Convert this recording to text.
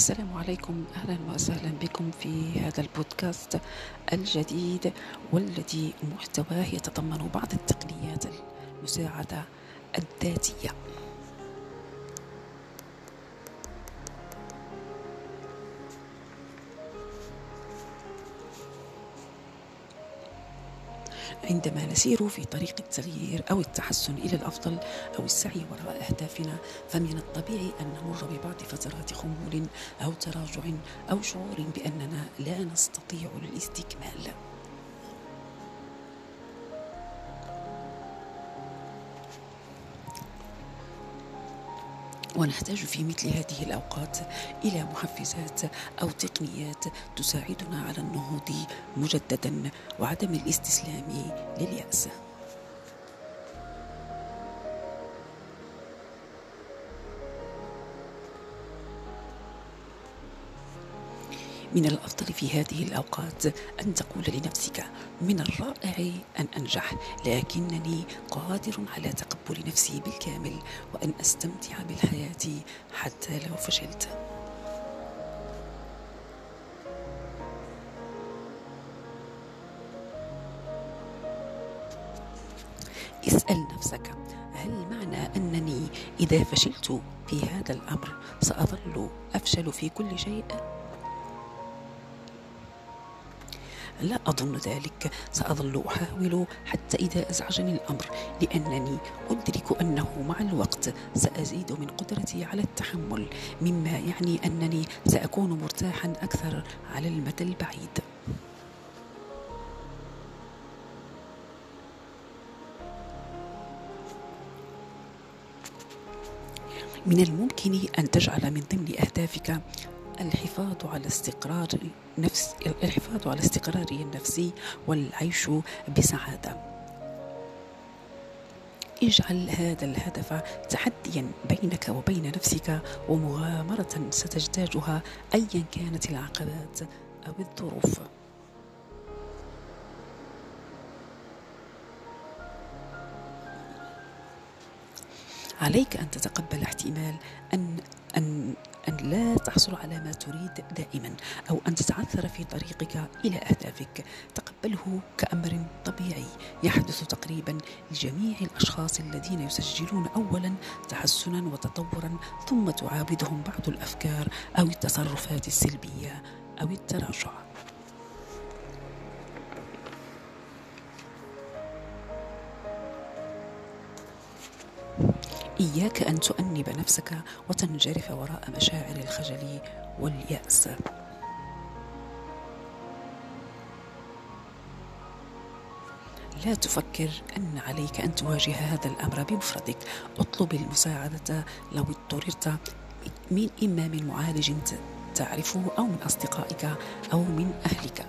السلام عليكم. أهلا وسهلا بكم في هذا البودكاست الجديد والذي محتواه يتضمن بعض التقنيات المساعدة الذاتية. عندما نسير في طريق التغيير أو التحسن إلى الأفضل أو السعي وراء أهدافنا فمن الطبيعي أن نمر ببعض فترات خمول أو تراجع أو شعور بأننا لا نستطيع الاستكمال. ونحتاج في مثل هذه الأوقات إلى محفزات أو تقنيات تساعدنا على النهوض مجددا وعدم الاستسلام لليأس. من الأفضل في هذه الأوقات أن تقول لنفسك من الرائع أن أنجح لكنني قادر على تقبل نفسي بالكامل وأن أستمتع بالحياة حتى لو فشلت. اسأل نفسك هل معنى أنني إذا فشلت في هذا الأمر سأظل أفشل في كل شيء؟ لا أظن ذلك. سأظل أحاول حتى إذا أزعجني الأمر لأنني أدرك أنه مع الوقت سأزيد من قدرتي على التحمل مما يعني أنني سأكون مرتاحا أكثر على المدى البعيد. من الممكن أن تجعل من ضمن أهدافك الحفاظ على استقرار نفس الحفاظ على استقراري النفسي والعيش بسعادة. اجعل هذا الهدف تحديا بينك وبين نفسك ومغامرة ستجتازها أيا كانت العقبات أو الظروف. عليك أن تتقبل احتمال أن لا تحصل على ما تريد دائما أو أن تتعثر في طريقك إلى أهدافك تقبله كأمر طبيعي. يحدث تقريبا لجميع الأشخاص الذين يسجلون أولا تحسنا وتطورا ثم تعاودهم بعض الأفكار أو التصرفات السلبية أو التراجع. إياك أن تؤنب نفسك وتنجرف وراء مشاعر الخجل واليأس. لا تفكر أن عليك أن تواجه هذا الأمر بمفردك. اطلب المساعدة لو اضطررت من إما من معالج تعرفه أو من أصدقائك أو من أهلك.